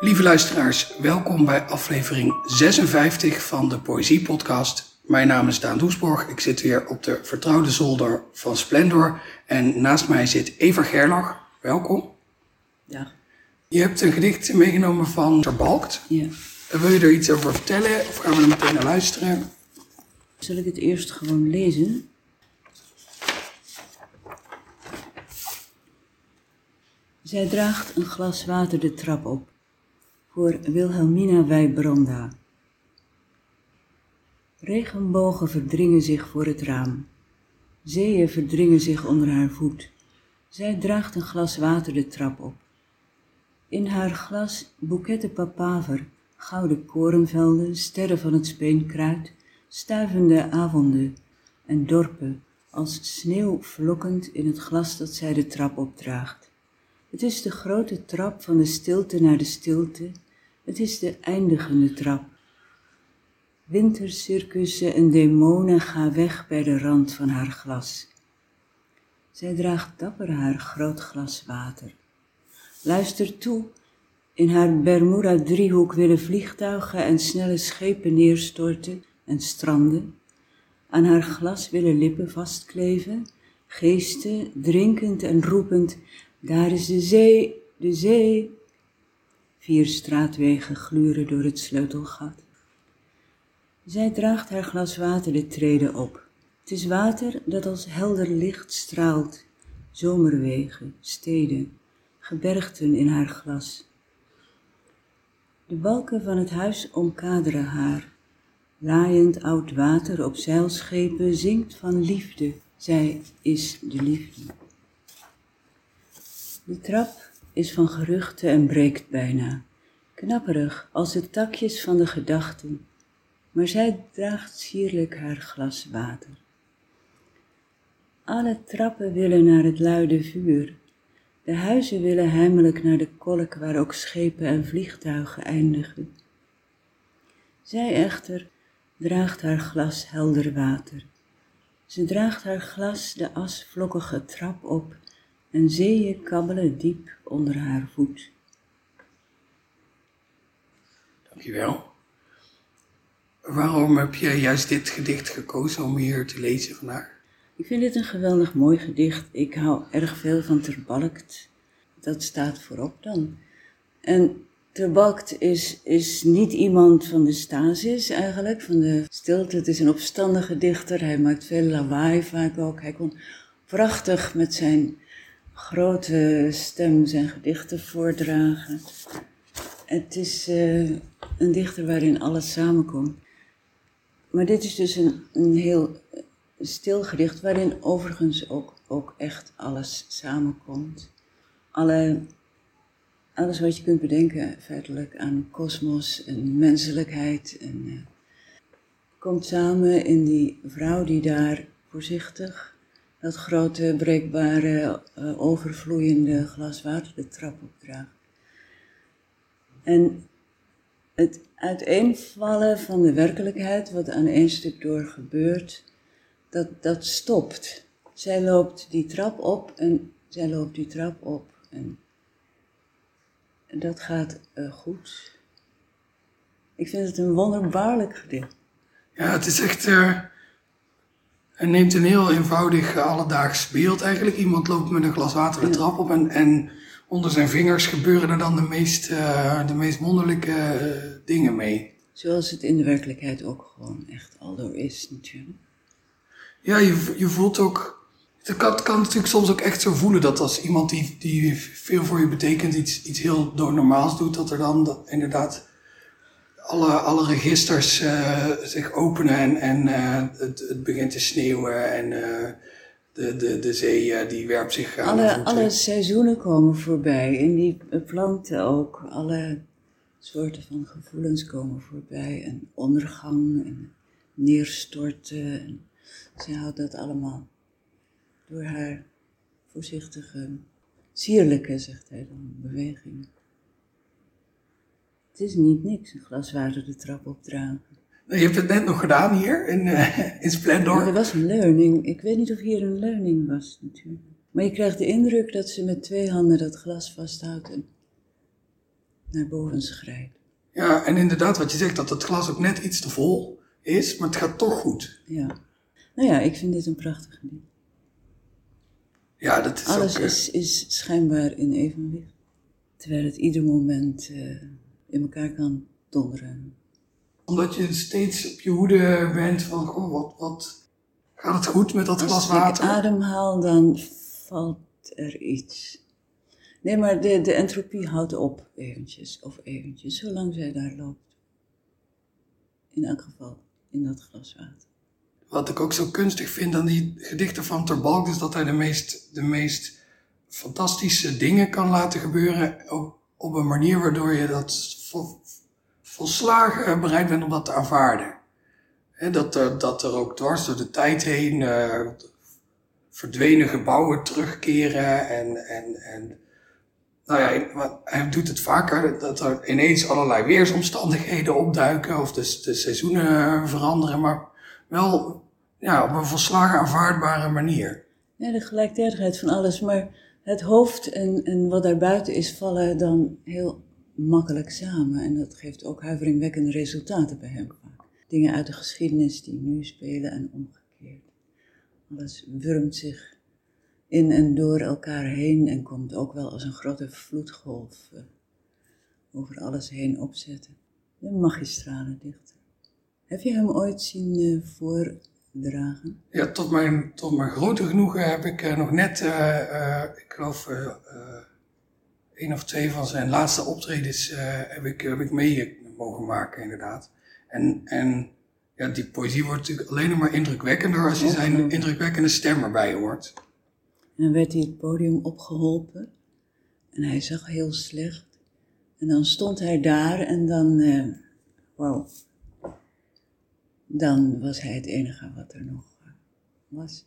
Lieve luisteraars, welkom bij aflevering 56 van de Poëziepodcast. Mijn naam is Daan Doesborg. Ik zit weer op de vertrouwde zolder van Splendor. En naast mij zit Eva Gerlach. Welkom. Ja. Je hebt een gedicht meegenomen van Terbalkt. ja. Wil je er iets over vertellen of gaan we er meteen naar luisteren? Zal ik het eerst gewoon lezen? Zij draagt een glas water de trap op voor Wilhelmina Wijbranda. Regenbogen verdringen zich voor het raam. Zeeën verdringen zich onder haar voet. Zij draagt een glas water de trap op. In haar glas boeketten papaver, gouden korenvelden, sterren van het speenkruid, stuivende avonden en dorpen als sneeuw vlokkend in het glas dat zij de trap opdraagt. Het is de grote trap van de stilte naar de stilte, het is de eindigende trap. Wintercircussen en demonen gaan weg bij de rand van haar glas. Zij draagt dapper haar groot glas water. Luister toe, in haar Bermuda-driehoek willen vliegtuigen en snelle schepen neerstorten en stranden. Aan haar glas willen lippen vastkleven, geesten, drinkend en roepend, daar is de zee, de zee. Vier straatwegen gluren door het sleutelgat. Zij draagt haar glas water de treden op. Het is water dat als helder licht straalt, zomerwegen, steden, gebergten in haar glas. De balken van het huis omkaderen haar. Laaiend oud water op zeilschepen zingt van liefde, zij is de liefde. De trap is van geruchten en breekt bijna, knapperig als de takjes van de gedachten, maar zij draagt sierlijk haar glas water. Alle trappen willen naar het luide vuur, de huizen willen heimelijk naar de kolk waar ook schepen en vliegtuigen eindigen. Zij echter draagt haar glas helder water. Ze draagt haar glas de asvlokkige trap op en zeeën kabbelen diep onder haar voet. Dankjewel. Waarom heb je juist dit gedicht gekozen om hier te lezen vandaag? Ik vind dit een geweldig mooi gedicht. Ik hou erg veel van Terbalkt. Dat staat voorop dan. En Terbalkt is, is niet iemand van de stasis eigenlijk, van de stilte. Het is een opstandige dichter. Hij maakt veel lawaai vaak ook. Hij kon prachtig met zijn grote stem zijn gedichten voordragen. Het is eh, een dichter waarin alles samenkomt. Maar dit is dus een, een heel stil gedicht waarin overigens ook, ook echt alles samenkomt. Alle, alles wat je kunt bedenken feitelijk aan kosmos en menselijkheid. En, eh, komt samen in die vrouw die daar voorzichtig dat grote, breekbare, uh, overvloeiende glas water de trap opdraagt. En het uiteenvallen van de werkelijkheid, wat aan één stuk door gebeurt, dat, dat stopt. Zij loopt die trap op en zij loopt die trap op. En, dat gaat uh, goed. Ik vind het een wonderbaarlijk gedicht. Ja, het is echt. Uh, hij neemt een heel eenvoudig uh, alledaags beeld eigenlijk. Iemand loopt met een glas water de trap op en, en onder zijn vingers gebeuren er dan de meest, de meest wonderlijke dingen mee. Zoals het in de werkelijkheid ook gewoon echt al door is, natuurlijk. Ja, je, je voelt ook. Het kan, kan natuurlijk soms ook echt zo voelen dat als iemand die, die veel voor je betekent, iets, iets heel normaals doet, dat er dan dat inderdaad alle, alle registers uh, zich openen en, en uh, het, het begint te sneeuwen en uh, de, de, de zee die werpt zich aan. Alle, alle seizoenen komen voorbij en die planten ook. Alle soorten van gevoelens komen voorbij en ondergang en neerstorten. En, ze houdt dat allemaal door haar voorzichtige, sierlijke, zegt hij dan, bewegingen. Het is niet niks, een glas water de trap opdragen. Je hebt het net nog gedaan hier in, uh, in Splendor. Ja, er was een leuning. Ik weet niet of hier een leuning was, natuurlijk. Maar je krijgt de indruk dat ze met twee handen dat glas vasthoudt. En naar boven schrijft. Ja, en inderdaad wat je zegt, dat het glas ook net iets te vol is, maar het gaat toch goed. Ja. Nou ja, ik vind dit een prachtig gedicht. Ja, dat is Alles ook... eh, is, is schijnbaar in evenwicht. Terwijl het ieder moment eh, in elkaar kan donderen. Omdat je steeds op je hoede bent van, oh, wat, wat gaat het goed met dat glas Als ik water? ademhaal, dan valt er iets. Nee, maar de, de entropie houdt op, eventjes, of eventjes, zolang zij daar loopt. In elk geval, in dat glas water. Wat ik ook zo kunstig vind aan die gedichten van Terbalk, is dat hij de meest, de meest fantastische dingen kan laten gebeuren. Op, op een manier waardoor je dat vol, volslagen bereid bent om dat te aanvaarden. Dat, er, dat er ook dwars door de tijd heen eh, verdwenen gebouwen terugkeren. En, en, en nou ja, hij doet het vaker, dat er ineens allerlei weersomstandigheden opduiken of de, de seizoenen veranderen, maar wel ja, op een volslagen aanvaardbare manier. Ja, de gelijktijdigheid van alles, maar het hoofd en, en wat daarbuiten is, vallen dan heel makkelijk samen. En dat geeft ook huiveringwekkende resultaten bij hem vaak. Dingen uit de geschiedenis die nu spelen en omgekeerd. Alles wurmt zich in en door elkaar heen en komt ook wel als een grote vloedgolf eh, over alles heen opzetten. De magistrale dichter. Heb je hem ooit zien eh, voordragen? Ja, tot mijn, tot mijn grote genoegen heb ik eh, nog net, eh, eh, ik geloof, één of twee van zijn laatste optredens heb, ik, heb ik mee mogen maken, inderdaad. En, en ja, die poëzie wordt natuurlijk alleen nog maar indrukwekkender als je zijn indrukwekkende stem erbij hoort. En dan werd hij het podium opgeholpen. En hij zag heel slecht. En dan stond hij daar en dan, eh wauw. Dan was hij het enige wat er nog eh, was.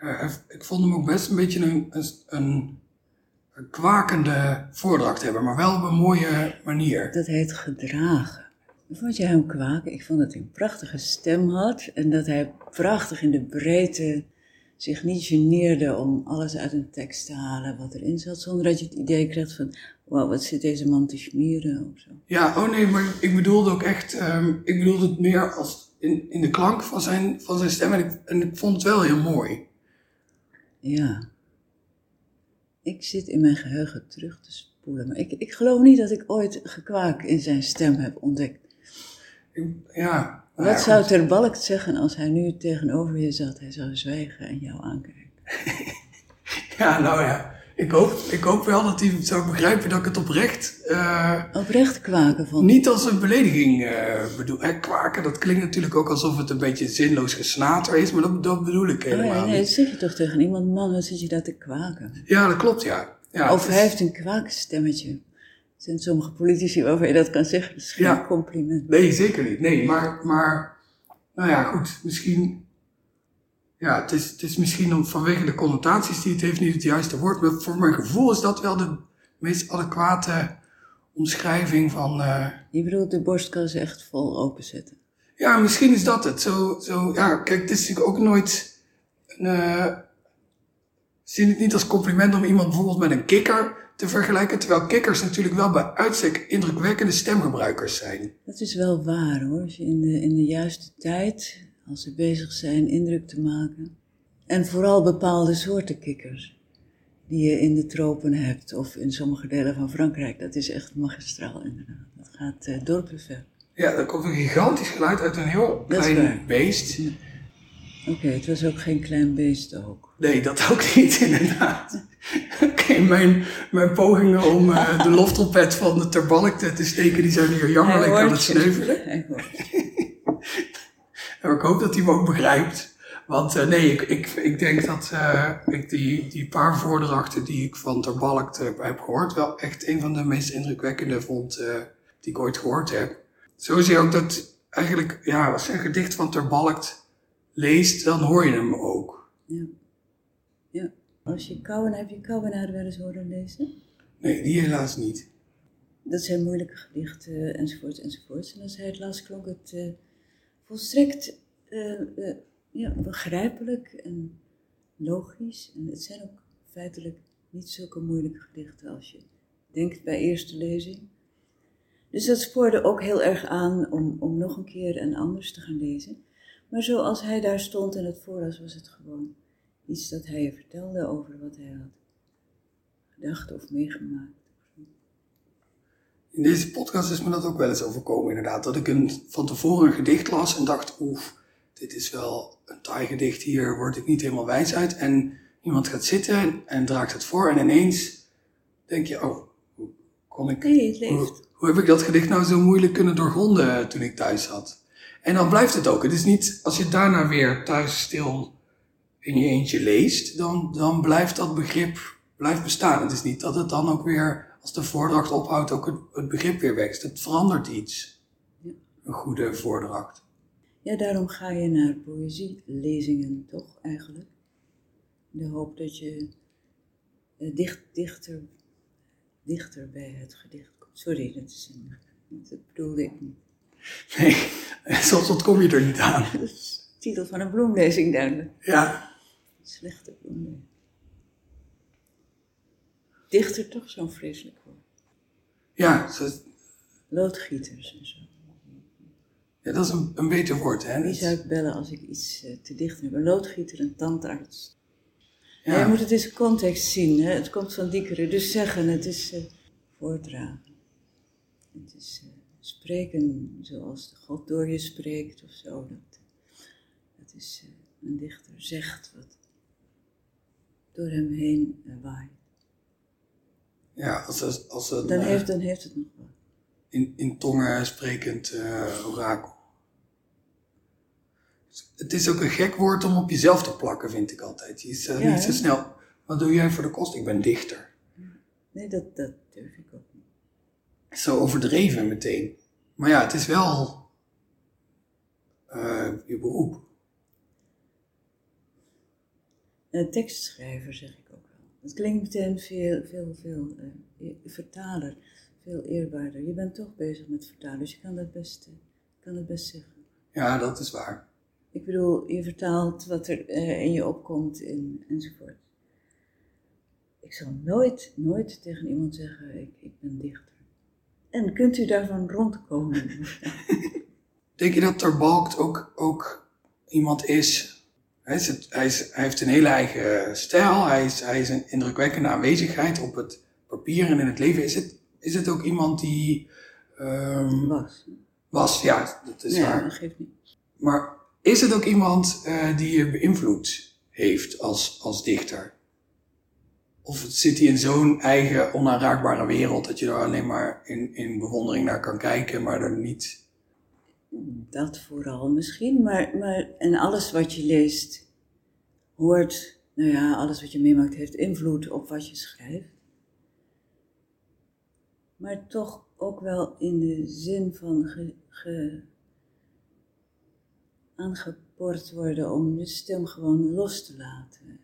Ja, ik vond hem ook best een beetje een, een, een, een kwakende voordracht hebben, maar wel op een mooie manier. Dat heet gedragen. Vond je hem kwaken? Ik vond dat hij een prachtige stem had. En dat hij prachtig in de breedte zich niet geneerde om alles uit een tekst te halen wat erin zat. Zonder dat je het idee kreeg van, wat zit deze man te schmieren of zo. Ja, oh nee, maar ik bedoelde ook echt, ehm, ik bedoelde het meer als in, in de klank van zijn, van zijn stem en ik, en ik vond het wel heel mooi. Ja. Ik zit in mijn geheugen terug te spoelen. Maar ik, ik geloof niet dat ik ooit gekwaak in zijn stem heb ontdekt. Ik, ja, nou ja, Wat zou. Ter Balk zeggen als hij nu tegenover je zat? Hij zou zwijgen en jou aankijken. Ja, nou ja, ik hoop, ik hoop wel dat hij zou begrijpen dat ik het oprecht eh, Oprecht kwaken van. niet als een belediging eh, bedoel. Hè, kwaken, dat klinkt natuurlijk ook alsof het een beetje zinloos gesnater is, maar dat, dat bedoel ik Oh helemaal ja, nee, dat zeg je toch tegen iemand, man, wat zit je daar te kwaken? Ja, dat klopt, ja. ja of is- hij heeft een kwaakstemmetje. Er zijn sommige politici waarvan je dat kan zeggen. Dat is geen Ja. compliment. Nee, zeker niet. Nee, maar, maar nou ja, goed. Misschien, ja, het is, het is misschien om, vanwege de connotaties die het heeft niet het juiste woord. Maar voor mijn gevoel is dat wel de meest adequate omschrijving van, eh, Je bedoelt de borstkas echt vol openzetten. ja, misschien is dat het. Zo, zo, ja, kijk, het is natuurlijk ook nooit, een, eh, zie het niet als compliment om iemand bijvoorbeeld met een kikker te vergelijken. Terwijl kikkers natuurlijk wel bij uitstek indrukwekkende stemgebruikers zijn. Dat is wel waar hoor. Als je in de, in de juiste tijd, als ze bezig zijn indruk te maken. En vooral bepaalde soorten kikkers. Die je in de tropen hebt of in sommige delen van Frankrijk. Dat is echt magistraal inderdaad. Dat gaat eh, dorpen ver. Ja, er komt een gigantisch geluid uit een heel Dat klein beest. Oké, het was ook geen klein beest ook. Nee, dat ook niet, inderdaad. Oké, mijn, mijn pogingen om eh, de loftrompet van de terbalk te, te steken, die zijn hier jammerlijk aan het sneuvelen. En ik hoop dat hij me ook begrijpt. Want eh, nee, ik, ik, ik denk dat eh, ik die, die paar voordrachten die ik van Terbalk eh, heb gehoord, wel echt een van de meest indrukwekkende vond die ik ooit gehoord heb. Zo zie je ook dat eigenlijk, ja, als je een gedicht van Terbalk leest, dan hoor je hem ook. Ja. ja. Als je Kouwen, heb je Kouwenaar wel eens horen lezen? Nee, die helaas niet. Dat zijn moeilijke gedichten, enzovoorts, enzovoorts. En als hij het las, klonk het volstrekt eh, eh, ja, begrijpelijk en logisch. En het zijn ook feitelijk niet zulke moeilijke gedichten als je denkt bij eerste lezing. Dus dat spoorde ook heel erg aan om, om nog een keer en anders te gaan lezen. Maar zoals hij daar stond en het voorlas, was het gewoon iets dat hij je vertelde over wat hij had gedacht of meegemaakt. In deze podcast is me dat ook wel eens overkomen, inderdaad. Dat ik een, van tevoren een gedicht las en dacht, oef, dit is wel een taai gedicht, hier word ik niet helemaal wijs uit. En iemand gaat zitten en, draagt het voor en ineens denk je, oh, hoe kon ik... Nee, leeft. Hoe, heb ik dat gedicht nou zo moeilijk kunnen doorgronden toen ik thuis zat? En dan blijft het ook. Het is niet, als je daarna weer thuis stil in je eentje leest, dan, dan blijft dat begrip blijft bestaan. Het is niet dat het dan ook weer, als de voordracht ophoudt, ook het, het begrip weer wächst. Het verandert iets. Ja. Een goede voordracht. Ja, daarom ga je naar poëzielezingen, toch eigenlijk? De hoop dat je eh, dicht, dichter, dichter bij het gedicht komt. Sorry, dat, is een, dat bedoelde ik niet. Nee, soms ontkom je er niet aan. Dat is de titel van een bloemlezing duidelijk. Ja. Slechte bloemlezing. Dichter toch zo'n vreselijk woord. Ja. Ze... Loodgieters en zo. Ja, dat is een, een beter woord, hè? Wie zou ik bellen als ik iets uh, te dicht heb? Een loodgieter, een tandarts. Ja. je moet het in zijn context zien, hè? Het komt van diekere. Dus zeggen, het is uh, voordragen. Het is uh, spreken zoals de God door je spreekt of zo. Dat, dat is een dichter zegt wat door hem heen waait. Ja, als, als, als dan, heeft, dan heeft het nog wat. In, in tongen sprekend uh, orakel. Het is ook een gek woord om op jezelf te plakken, vind ik altijd. Je is uh, niet zo snel. Wat doe jij voor de kost? Ik ben dichter. Nee, dat, dat durf ik ook niet. Zo overdreven meteen. Maar ja, het is wel uh, je beroep. tekstschrijver zeg. Het klinkt meteen veel, veel, veel uh, vertaler, veel eerbaarder. Je bent toch bezig met vertalen, dus je kan dat best, uh, kan het best zeggen. Ja, dat is waar. Ik bedoel, je vertaalt wat er uh, in je opkomt in, enzovoort. Ik zal nooit, nooit tegen iemand zeggen, ik, ik ben dichter. En kunt u daarvan rondkomen? Denk je dat Terbalkt ook, ook iemand is hij, is hij, is, hij, heeft een hele eigen stijl, hij is, hij is een indrukwekkende aanwezigheid op het papier en in het leven. Is het, is het ook iemand die. Um, was. Was, ja, dat is waar. dat geeft niet. Maar is het ook iemand uh, die je beïnvloed heeft als, als dichter? Of zit hij in zo'n eigen onaanraakbare wereld dat je er alleen maar in, in bewondering naar kan kijken, maar er niet dat vooral misschien, maar, maar en alles wat je leest, hoort, nou ja, alles wat je meemaakt heeft invloed op wat je schrijft. Maar toch ook wel in de zin van ge, ge, aangepord worden om de stem gewoon los te laten.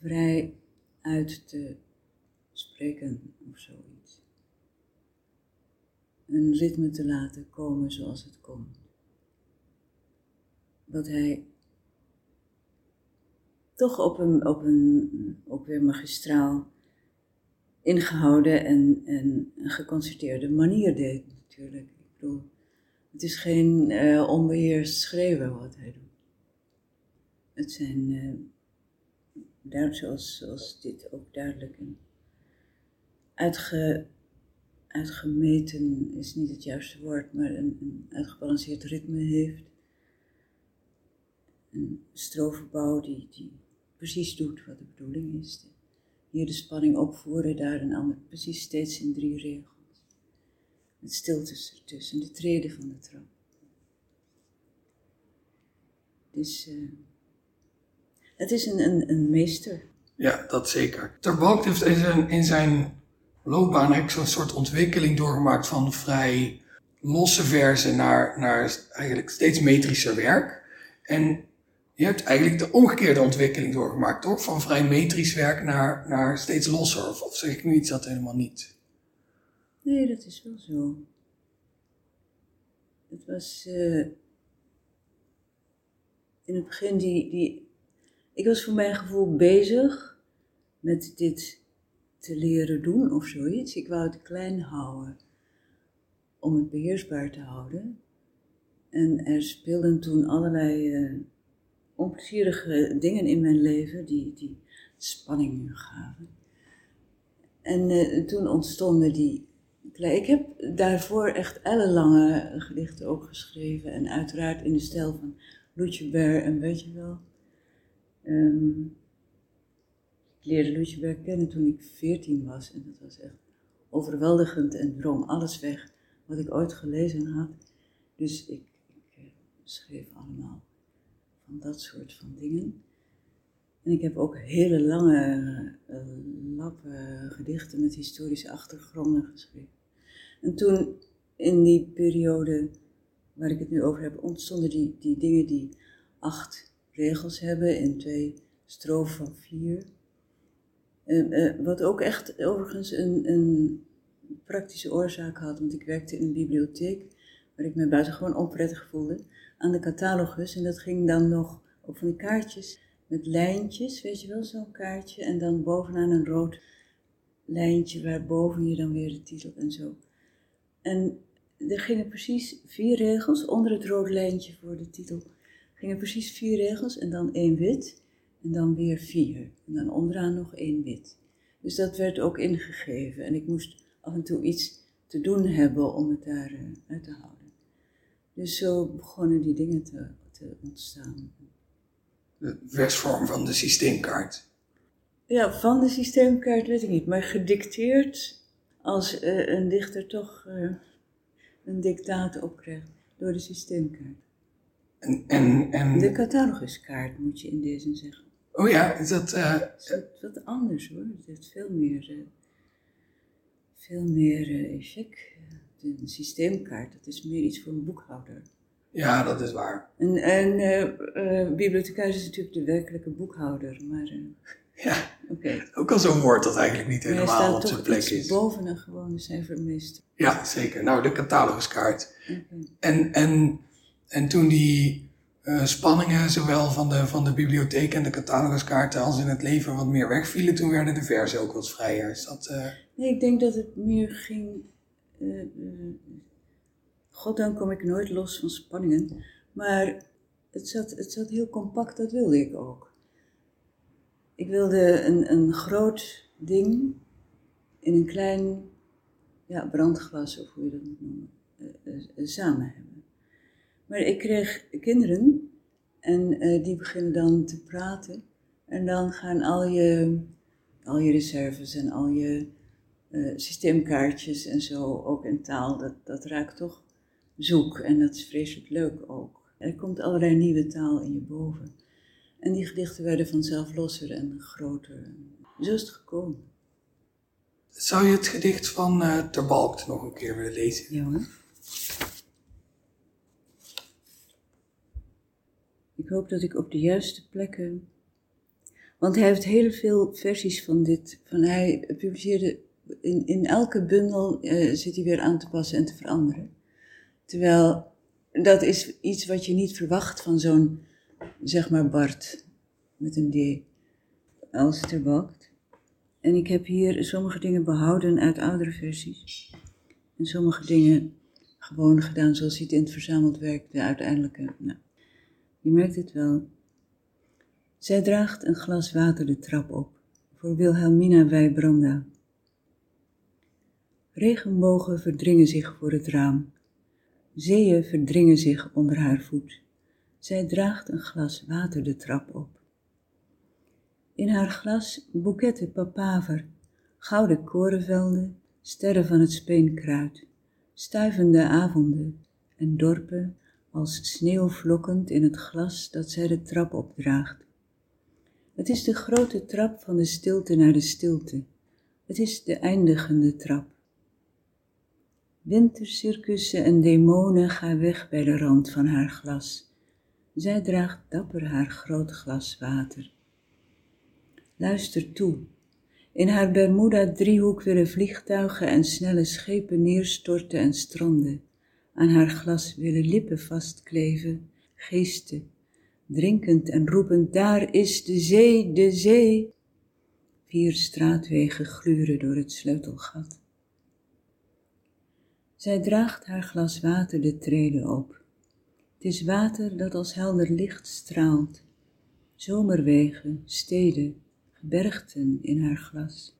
Vrij uit te spreken of zoiets een ritme te laten komen zoals het komt. Wat hij toch op een, op een ook weer magistraal ingehouden en, en geconcerteerde manier deed natuurlijk. Ik bedoel, het is geen uh, onbeheerst schreeuwen wat hij doet. Het zijn, uh, zoals, zoals dit ook duidelijk een uitge, uitgemeten is niet het juiste woord, maar een, een uitgebalanceerd ritme heeft. Een stroverbouw die, die precies doet wat de bedoeling is. Hier de spanning opvoeren, daar een ander, precies steeds in drie regels. Met stiltes ertussen, de treden van de trap. Dus uh, het is een, een, een meester. Ja, dat zeker. Terbalk heeft in zijn, in zijn loopbaan heb ik zo'n soort ontwikkeling doorgemaakt van vrij losse verzen naar, naar eigenlijk steeds metrischer werk. En je hebt eigenlijk de omgekeerde ontwikkeling doorgemaakt, toch? Van vrij metrisch werk naar, naar steeds losser. Of, zeg ik nu iets dat helemaal niet? Nee, dat is wel zo. Het was uh, in het begin die, die. Ik was voor mijn gevoel bezig met dit te leren doen of zoiets. Ik wou het klein houden om het beheersbaar te houden. En er speelden toen allerlei uh, onplezierige dingen in mijn leven die, die spanning gaven. En uh, toen ontstonden die. Ik heb daarvoor echt ellenlange gedichten ook geschreven. En uiteraard in de stijl van Loetje Ber en weet je wel. Ik leerde Loetje Ber kennen toen ik veertien was. En dat was echt overweldigend en drong alles weg wat ik ooit gelezen had. Dus ik, ik uh, schreef allemaal van dat soort van dingen. En ik heb ook hele lange uh, lappen gedichten met historische achtergronden geschreven. En toen, in die periode waar ik het nu over heb, ontstonden die, die dingen die acht regels hebben in twee strofen van vier. Uh, wat ook echt overigens een, een praktische oorzaak had, want ik werkte in een bibliotheek waar ik me buitengewoon onprettig voelde, aan de catalogus. En dat ging dan nog op van die kaartjes met lijntjes, weet je wel, zo'n kaartje. En dan bovenaan een rood lijntje waarboven je dan weer de titel en zo. En er gingen precies vier regels onder het rode lijntje voor de titel. Gingen precies vier regels en dan één wit en dan weer vier. En dan onderaan nog één wit. Dus dat werd ook ingegeven en ik moest af en toe iets te doen hebben om het daar uh, uit te houden. Dus zo begonnen die dingen te, te ontstaan de versvorm van de systeemkaart? Ja, van de systeemkaart weet ik niet, maar gedicteerd als uh, een dichter toch uh, een dictaat opkrijgt door de systeemkaart. En, en, en... De cataloguskaart moet je in deze zeggen. Oh ja, is dat... Uh... is wat, anders hoor, het heeft veel meer, veel meer effect. De systeemkaart, dat is meer iets voor een boekhouder. Ja, dat is waar. En, en uh, bibliothecaris is natuurlijk de werkelijke boekhouder, maar... Uh, ja, okay. ook al zo'n woord dat eigenlijk niet helemaal op zijn plek is. boven een gewone cijfermeester. Ja, zeker. Nou, de cataloguskaart. En, en, en toen die spanningen, zowel van de, van de bibliotheek en de cataloguskaarten als in het leven wat meer wegvielen, toen werden de versen ook wat vrijer. Is dat... Nee, ik denk dat het meer ging goddank kom ik nooit los van spanningen. Maar het zat, het zat heel compact, dat wilde ik ook. Ik wilde een, een groot ding in een klein ja, brandglas, of hoe je dat moet noemen, uh, uh, samen hebben. Maar ik kreeg kinderen en uh, die beginnen dan te praten. En dan gaan al je, al je reserves en al je systeemkaartjes en zo, ook in taal, dat, dat raakt toch zoek. En dat is vreselijk leuk ook. Er komt allerlei nieuwe taal in je boven. En die gedichten werden vanzelf losser en groter. Zo is het gekomen. Zou je het gedicht van uh, Terbalkt nog een keer willen lezen? Ja hoor. Ik hoop dat ik op de juiste plekken. Want hij heeft heel veel versies van dit. Van hij publiceerde. In, in elke bundel uh, zit hij weer aan te passen en te veranderen. Terwijl dat is iets wat je niet verwacht van zo'n, zeg maar, Bart met een D als het er En ik heb hier sommige dingen behouden uit oudere versies. En sommige dingen gewoon gedaan zoals hij het in het verzameld werk, de uiteindelijke. Nou, je merkt het wel. Zij draagt een glas water de trap op voor Wilhelmina Wijbranda. Regenbogen verdringen zich voor het raam. Zeeën verdringen zich onder haar voet. Zij draagt een glas water de trap op. In haar glas boeketten papaver, gouden korenvelden, sterren van het speenkruid, stuivende avonden en dorpen als sneeuwvlokkend in het glas dat zij de trap opdraagt. Het is de grote trap van de stilte naar de stilte. Het is de eindigende trap. Wintercircussen en demonen gaan weg bij de rand van haar glas. Zij draagt dapper haar groot glas water. Luister toe. In haar Bermuda-driehoek willen vliegtuigen en snelle schepen neerstorten en stranden. Aan haar glas willen lippen vastkleven, geesten, drinkend en roepend, daar is de zee, de zee. Vier straatwegen gluren door het sleutelgat. Zij draagt haar glas water de treden op. Het is water dat als helder licht straalt. Zomerwegen, steden, gebergten in haar glas.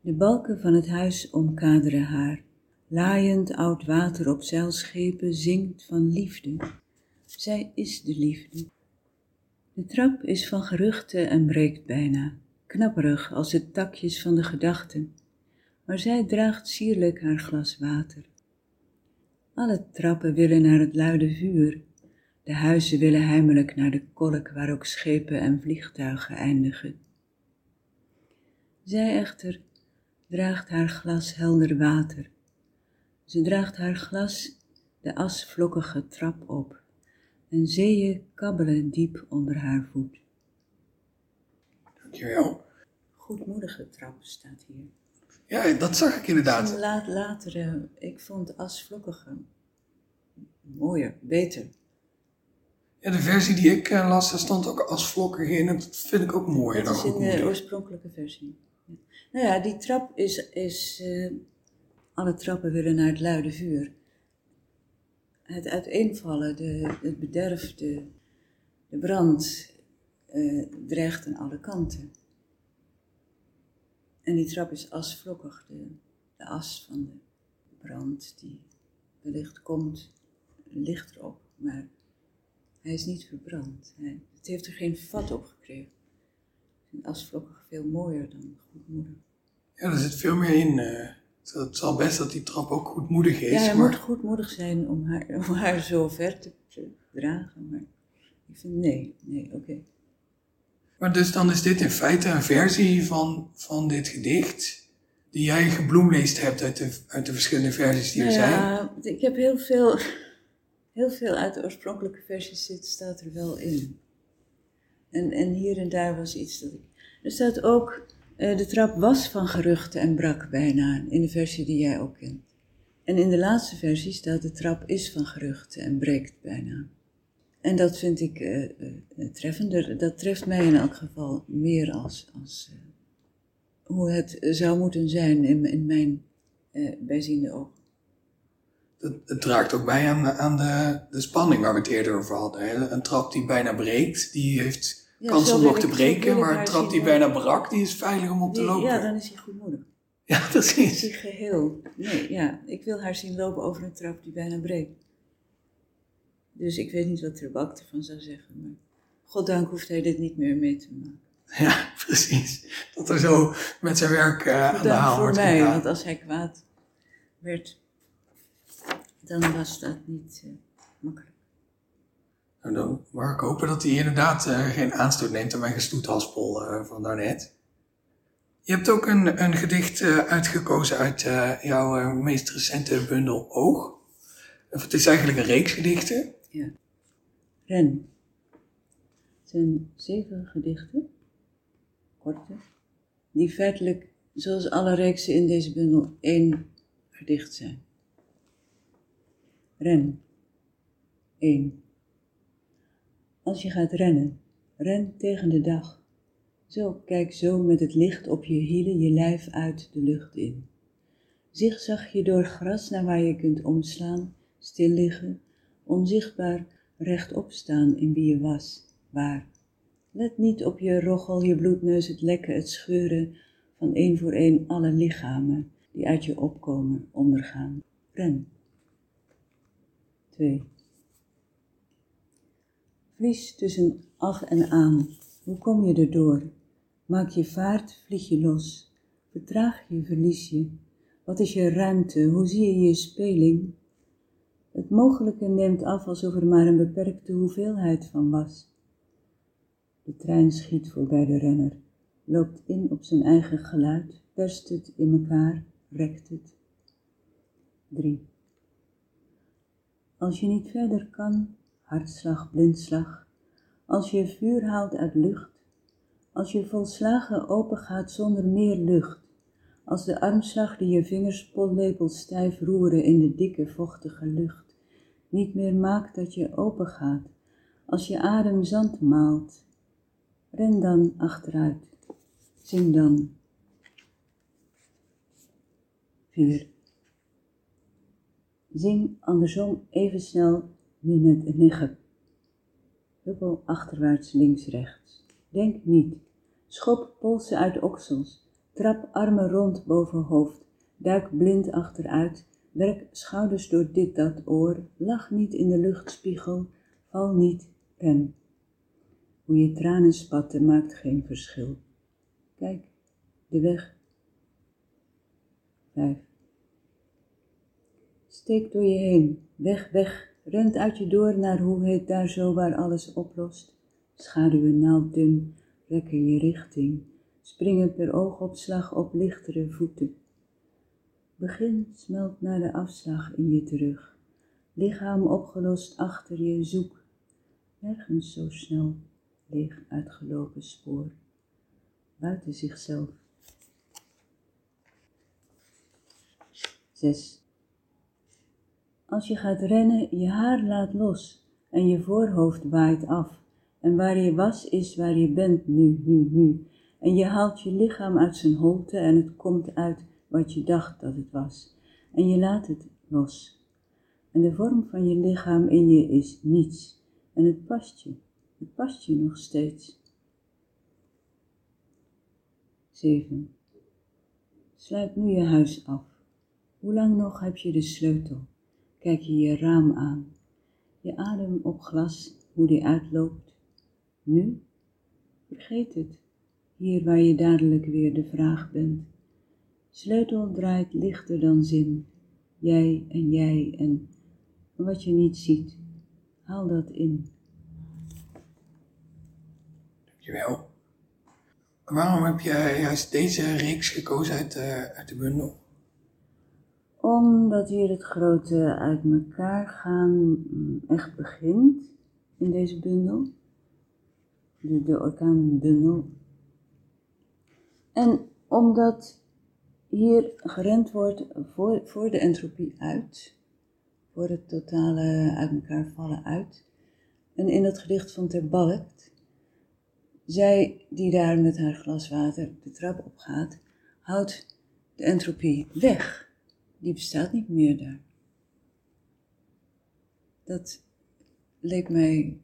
De balken van het huis omkaderen haar. Laaiend oud water op zeilschepen zingt van liefde. Zij is de liefde. De trap is van geruchten en breekt bijna, knapperig als de takjes van de gedachten, maar zij draagt sierlijk haar glas water. Alle trappen willen naar het luide vuur, de huizen willen heimelijk naar de kolk waar ook schepen en vliegtuigen eindigen. Zij echter draagt haar glas helder water. Ze draagt haar glas de asvlokkige trap op en zeeën kabbelen diep onder haar voet. Dankjewel. Goedmoedige trap staat hier. Ja, dat zag ik inderdaad. Een laat latere, ik vond asvlokkige mooier, beter. Ja, de versie die ik eh, las, daar stond ook als vlokkig in. En dat vind ik ook mooier Dat dan is in de oorspronkelijke versie. Ja. Nou ja, die trap is, is eh, alle trappen willen naar het luide vuur. Het uiteenvallen, de, het bederf, de, de brand eh, dreigt aan alle kanten. En die trap is asvlokkig, de, as van de brand die wellicht komt, ligt erop, maar hij is niet verbrand. Hij, het heeft er geen vat op gekregen. Ik vind asvlokkig veel mooier dan goedmoedig. Ja, er zit veel meer in. eh. Het, zal best dat die trap ook goedmoedig is. Ja, hij maar moet goedmoedig zijn om haar, om haar zo ver te, te dragen, maar ik vind nee, nee, oké. Maar dus dan is dit in feite een versie van, van dit gedicht die jij gebloemleest hebt uit de, uit de verschillende versies die er Nou zijn. ja, ik heb heel veel, heel veel uit de oorspronkelijke versies zit, staat er wel in. En, en hier en daar was iets dat ik... Er staat ook, de trap was van geruchten en brak bijna, in de versie die jij ook kent. En in de laatste versie staat, de trap is van geruchten en breekt bijna. En dat vind ik eh, eh, eh, treffender. Dat treft mij in elk geval meer als, als eh, hoe het zou moeten zijn in, in mijn eh, bijziende oog. Het, het draagt ook bij aan, aan de, de spanning waar we het eerder over hadden. Een trap die bijna breekt, die heeft Ja, kans om nog te wil breken. Maar een trap die bijna brak, die is veilig om op te lopen. Ja, dan is hij goedmoedig. Ja, Is precies. hij geheel. Nee, ja, ik wil haar zien lopen over een trap die bijna breekt. Dus ik weet niet wat Trebak ervan zou zeggen, maar goddank hoeft hij dit niet meer mee te maken. Ja, precies. Dat er zo met zijn werk eh, aan de haal voor wordt mij, gegaan. want als hij kwaad werd, dan was dat niet eh, makkelijk. Nou, dan mag ik hopen dat hij inderdaad eh, geen aanstoot neemt aan mijn gestoethaspel eh, van daarnet. Je hebt ook een, een gedicht eh, uitgekozen uit jouw meest recente bundel Oog. Of het is eigenlijk een reeks gedichten. Ja. Ren. Het zijn zeven gedichten, korte, die feitelijk, zoals alle reeksen in deze bundel, één gedicht zijn. Ren. 1. Als je gaat rennen, ren tegen de dag. Zo, kijk zo met het licht op je hielen je lijf uit de lucht in. Zigzag je door gras naar waar je kunt omslaan, stil liggen, onzichtbaar rechtop staan in wie je was, waar. Let niet op je roggel, je bloedneus, het lekken, het scheuren van één voor één alle lichamen die uit je opkomen, ondergaan. Ren. 2. Vlies tussen af en aan. Hoe kom je erdoor? Maak je vaart, vlieg je los. Vertraag je, verlies je. Wat is je ruimte? Hoe zie je je speling? Het mogelijke neemt af alsof er maar een beperkte hoeveelheid van was. De trein schiet voorbij de renner, loopt in op zijn eigen geluid, perst het in elkaar, rekt het. 3. Als je niet verder kan, hartslag, blindslag, als je vuur haalt uit lucht, als je volslagen opengaat zonder meer lucht, als de armslag die je vingers pollepel stijf roeren in de dikke vochtige lucht, niet meer maakt dat je opengaat, als je adem zand maalt, ren dan achteruit. Zing dan. 4. Zing andersom even snel Nigge. Huppel achterwaarts links-rechts. Denk niet. Schop polsen uit oksels. Trap armen rond boven hoofd. Duik blind achteruit. Werk schouders door dit dat oor. Lach niet in de luchtspiegel. Val niet. Pen. Hoe je tranen spatten maakt geen verschil. Kijk, de weg. 5. Steek door je heen. Weg, weg. Rent uit je door naar hoe heet daar zo waar alles oplost. Schaduwen naalddun, rekken je richting. Springen per oogopslag op lichtere voeten. Begin smelt naar de afslag in je terug. Lichaam opgelost achter je zoek. Nergens zo snel, leeg uitgelopen spoor. Buiten zichzelf. 6. Als je gaat rennen, je haar laat los en je voorhoofd waait af. En waar je was, is waar je bent nu, nu, nu. En je haalt je lichaam uit zijn holte en het komt uit wat je dacht dat het was. En je laat het los. En de vorm van je lichaam in je is niets. En het past je. Het past je nog steeds. 7. Sluit nu je huis af. Hoe lang nog heb je de sleutel? Kijk je je raam aan. Je adem op glas, hoe die uitloopt. Nu? Vergeet het, hier waar je dadelijk weer de vraag bent. Sleutel draait lichter dan zin. Jij en jij en wat je niet ziet. Haal dat in. Dankjewel. Waarom heb jij juist deze reeks gekozen uit, uh, uit de bundel? Omdat hier het grote uit elkaar gaan mm, echt begint in deze bundel. De, de orkaanbundel. En omdat hier gerend wordt voor, voor de entropie uit, voor het totale uit elkaar vallen uit. En in het gedicht van Ter Balkt, zij die daar met haar glas water de trap op gaat, houdt de entropie weg. Die bestaat niet meer daar. Dat leek mij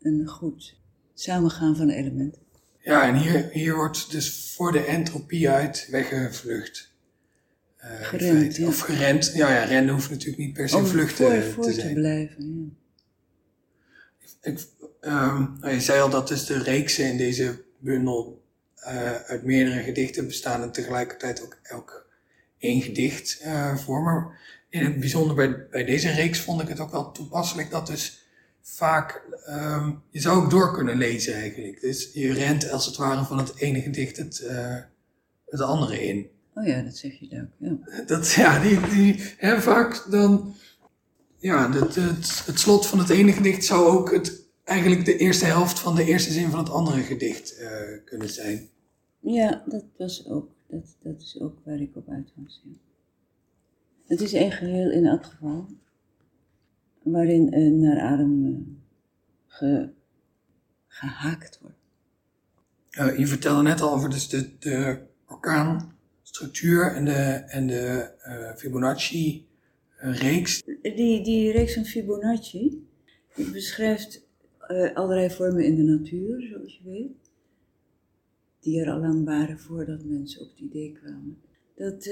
een goed samengaan van elementen. Ja, en hier, hier wordt dus voor de entropie uit weggevlucht. Uh, gerend, ja. Of gerend. Ja, ja, rennen hoeft natuurlijk niet per se vluchten voor, voor te te, zijn. blijven, ja. Ik, um, je zei al dat dus de reeksen in deze bundel uh, uit meerdere gedichten bestaan en tegelijkertijd ook elk één gedicht uh, vormen. In het bijzonder bij, bij deze reeks vond ik het ook wel toepasselijk dat dus vaak, um, je zou ook door kunnen lezen eigenlijk. Dus je rent als het ware van het ene gedicht het, uh, het andere in. Oh ja, dat zeg je ook, ja. Dat, ja, die, die hè, vaak dan, ja, het, het, het slot van het ene gedicht zou ook het, eigenlijk de eerste helft van de eerste zin van het andere gedicht uh, kunnen zijn. Ja, dat was ook, dat, dat is ook waar ik op uit was, ja. Het is een geheel in elk geval, waarin uh, naar adem uh, ge, gehaakt wordt. Uh, je vertelde net al over dus de, de orkaanstructuur en de, en de Fibonacci-reeks. Die, die reeks van Fibonacci die beschrijft allerlei vormen in de natuur, zoals je weet, die er al lang waren voordat mensen op het idee kwamen. Dat,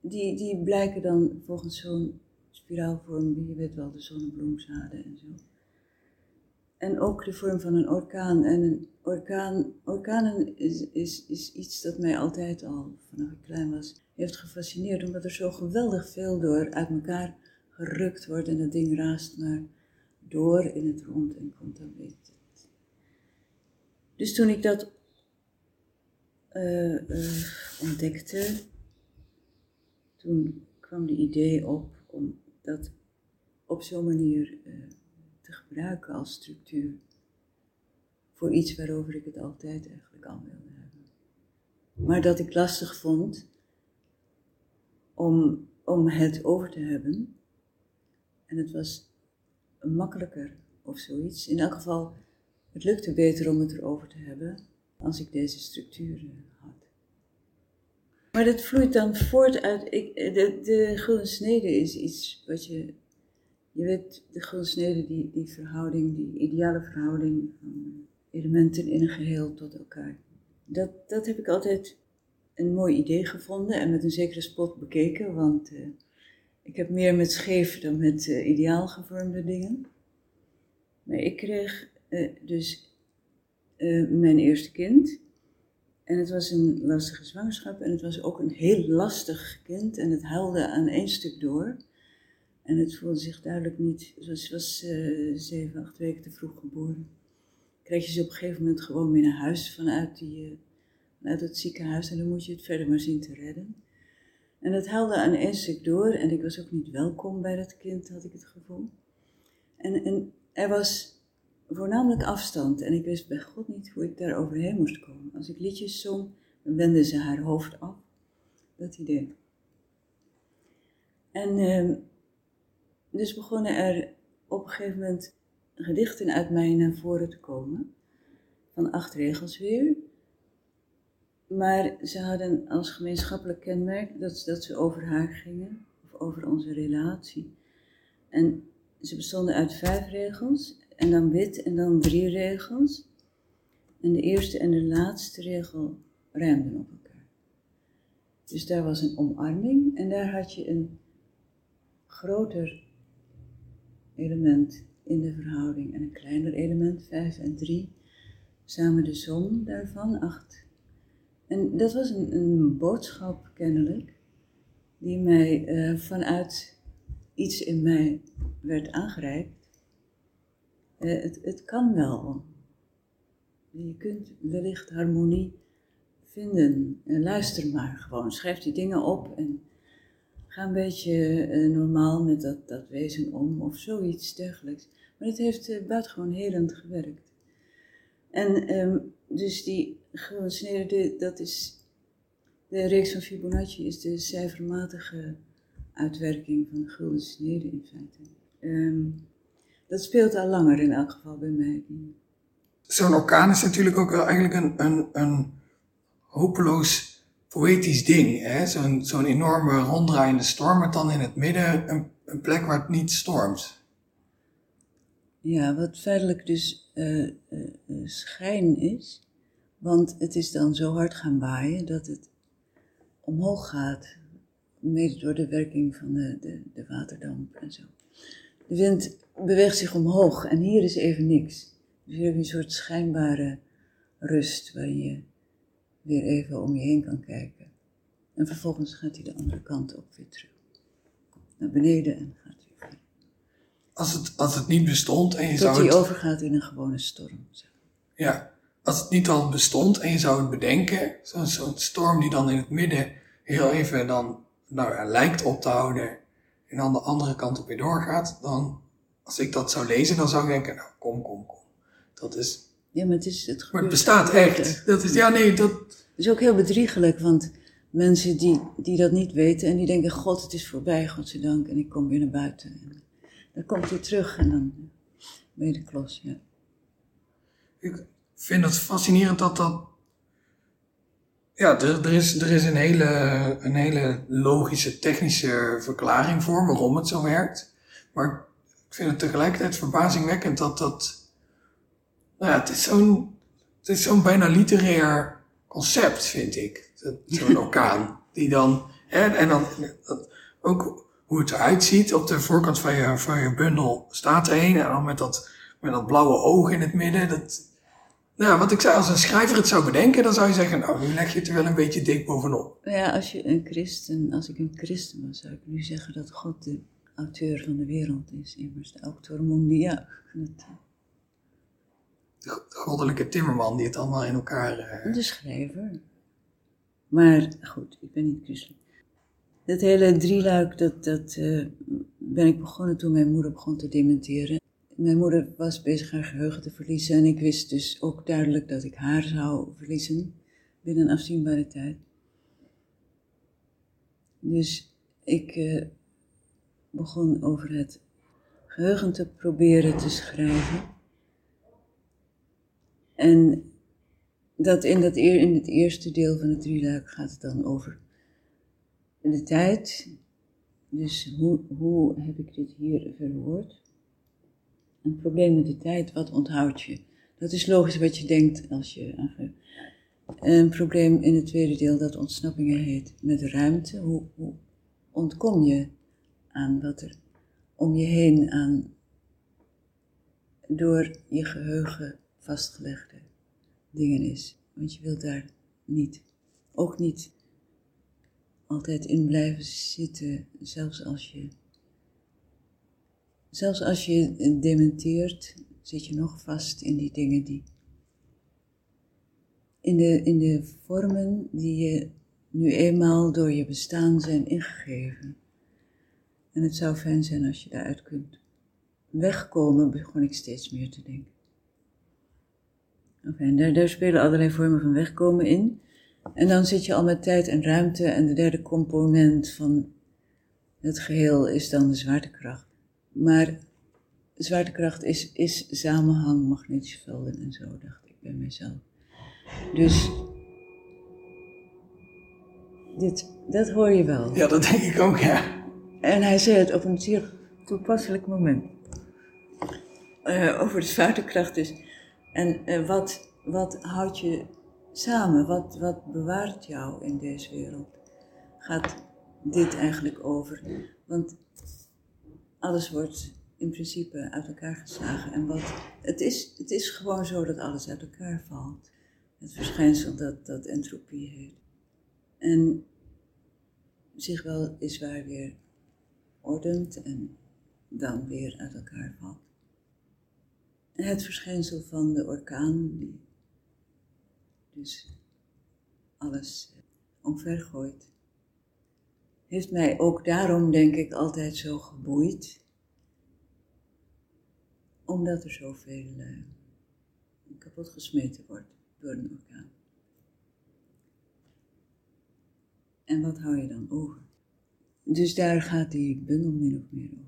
die, die blijken dan volgens zo'n spiraalvorm, je weet wel, de zonnebloemzaden en zo. En ook de vorm van een orkaan. En een orkaan, orkanen is, is, is iets dat mij altijd al, vanaf ik klein was, heeft gefascineerd. Omdat er zo geweldig veel door uit elkaar gerukt wordt en dat ding raast maar door in het rond en komt dan weer. Dus toen ik dat uh, uh, ontdekte, toen kwam de idee op om dat op zo'n manier uh, te gebruiken als structuur voor iets waarover ik het altijd eigenlijk al wilde hebben. Maar dat ik lastig vond om, om het over te hebben. En het was makkelijker of zoiets. In elk geval, het lukte beter om het erover te hebben als ik deze structuren had. Maar dat vloeit dan voort uit. Ik, de, de gulden snede is iets wat je. Je weet, de gulden snede, die, die verhouding, die ideale verhouding van elementen in een geheel tot elkaar. Dat, dat heb ik altijd een mooi idee gevonden en met een zekere spot bekeken, want uh, ik heb meer met scheef dan met ideaal gevormde dingen. Maar ik kreeg uh, dus mijn eerste kind. En het was een lastige zwangerschap en het was ook een heel lastig kind en het huilde aan één stuk door. En het voelde zich duidelijk niet, het was zeven, acht weken te vroeg geboren. Kreeg je ze op een gegeven moment gewoon weer naar huis vanuit, die, vanuit het ziekenhuis en dan moet je het verder maar zien te redden. En het huilde aan één stuk door en ik was ook niet welkom bij dat kind, had ik het gevoel. En, en er was voornamelijk afstand en ik wist bij God niet hoe ik daar overheen moest komen. Als ik liedjes zong, dan wendde ze haar hoofd af. Dat idee. En uh, dus begonnen er op een gegeven moment gedichten uit mij naar voren te komen. Van acht regels weer. Maar ze hadden als gemeenschappelijk kenmerk dat, dat ze over haar gingen, of over onze relatie. En ze bestonden uit vijf regels, en dan wit, en dan drie regels. En de eerste en de laatste regel rijmden op elkaar. Dus daar was een omarming, en daar had je een groter element in de verhouding en een kleiner element, vijf en drie. Samen de som daarvan, acht en dat was een, boodschap kennelijk, die mij uh, vanuit iets in mij werd aangereikt. Uh, het, het kan wel. Je kunt wellicht harmonie vinden. En luister maar gewoon. Schrijf die dingen op en ga een beetje uh, normaal met dat, dat wezen om of zoiets dergelijks. Maar het heeft buitengewoon helend gewerkt. En um, dus die snede, dat is, de reeks van Fibonacci is de cijfermatige uitwerking van de gulden snede in feite. Um, dat speelt al langer in elk geval bij mij. Zo'n orkaan is natuurlijk ook wel eigenlijk een, een, een hopeloos poëtisch ding. Zo'n zo'n enorme ronddraaiende storm met dan in het midden een, een plek waar het niet stormt. Ja, wat feitelijk dus uh, uh, schijn is, want het is dan zo hard gaan waaien dat het omhoog gaat, mede door de werking van de, de, de waterdamp en zo. De wind beweegt zich omhoog en hier is even niks. Dus je hebt een soort schijnbare rust waarin je weer even om je heen kan kijken. En vervolgens gaat hij de andere kant op weer terug. Naar beneden en gaat weer verder. Als het, als het niet bestond en je Tot zou hij het... overgaat in een gewone storm. Zeg. Ja, als het niet al bestond en je zou het bedenken, zo'n zo storm die dan in het midden heel even dan nou lijkt op te houden en dan de andere kant op weer doorgaat, dan als ik dat zou lezen, dan zou ik denken, nou kom, kom, kom. Dat is... Ja, maar het, is, het, Maar het bestaat echt. echt. Dat is, ja nee, dat... Het is ook heel bedriegelijk, want mensen die, die dat niet weten en die denken, god, het is voorbij, godzijdank, en ik kom weer naar buiten. En dan komt hij terug en dan ben je de klos, ja. Ik vind het fascinerend dat dat... Ja, er, er, is, er is een hele, een hele logische, technische verklaring voor waarom het zo werkt. Maar ik vind het tegelijkertijd verbazingwekkend dat dat... Nou ja, het is zo'n het is zo'n bijna literair concept, vind ik. Dat- Zo'n orkaan. Die dan... Hè, en dan ook hoe het eruit ziet. Op de voorkant van je, van je bundel staat er een. En dan met dat, met dat blauwe oog in het midden. Dat, nou, wat ik zei, als een schrijver het zou bedenken, dan zou je zeggen, nou, nu leg je het er wel een beetje dik bovenop. Ja, als je een christen, als ik een christen was, zou ik nu zeggen dat God de auteur van de wereld is, immers de autor mondiaal. Het, De, de goddelijke timmerman die het allemaal in elkaar... eh, De schrijver. Maar goed, ik ben niet christelijk. Dat hele drieluik, dat, dat eh, ben ik begonnen toen mijn moeder begon te dementeren. Mijn moeder was bezig haar geheugen te verliezen en ik wist dus ook duidelijk dat ik haar zou verliezen binnen een afzienbare tijd. Dus ik eh, begon over het geheugen te proberen te schrijven. En dat in, dat eer, in het eerste deel van het drieluik gaat het dan over de tijd. Dus hoe, hoe heb ik dit hier verwoord? Een probleem met de tijd, wat onthoud je? Dat is logisch wat je denkt als je Een probleem in het tweede deel dat ontsnappingen heet met ruimte. Hoe, hoe ontkom je aan wat er om je heen aan door je geheugen vastgelegde dingen is. Want je wilt daar niet, ook niet altijd in blijven zitten, zelfs als je, zelfs als je dementeert, zit je nog vast in die dingen die, in de, in de vormen die je nu eenmaal door je bestaan zijn ingegeven. En het zou fijn zijn als je daaruit kunt wegkomen, begon ik steeds meer te denken. Oké, daar, daar spelen allerlei vormen van wegkomen in. En dan zit je al met tijd en ruimte en de derde component van het geheel is dan de zwaartekracht. Maar zwaartekracht is, is samenhang, magnetische velden en zo, dacht ik bij mezelf. Dus dit, dat hoor je wel. Ja, dat denk ik ook, ja. En hij zei het op een zeer toepasselijk moment. Uh, over de zwaartekracht dus. En uh, wat, wat houdt je samen? Wat, wat bewaart jou in deze wereld? Gaat dit eigenlijk over? Want alles wordt in principe uit elkaar geslagen. En wat, het, is, het is gewoon zo dat alles uit elkaar valt. Het verschijnsel dat, dat entropie heet. En zich wel is waar weer ordent en dan weer uit elkaar valt. Het verschijnsel van de orkaan, die dus alles omvergooit, heeft mij ook daarom, denk ik, altijd zo geboeid. Omdat er zoveel uh, kapot gesmeten wordt door een orkaan. En wat hou je dan over? Dus daar gaat die bundel min of meer over.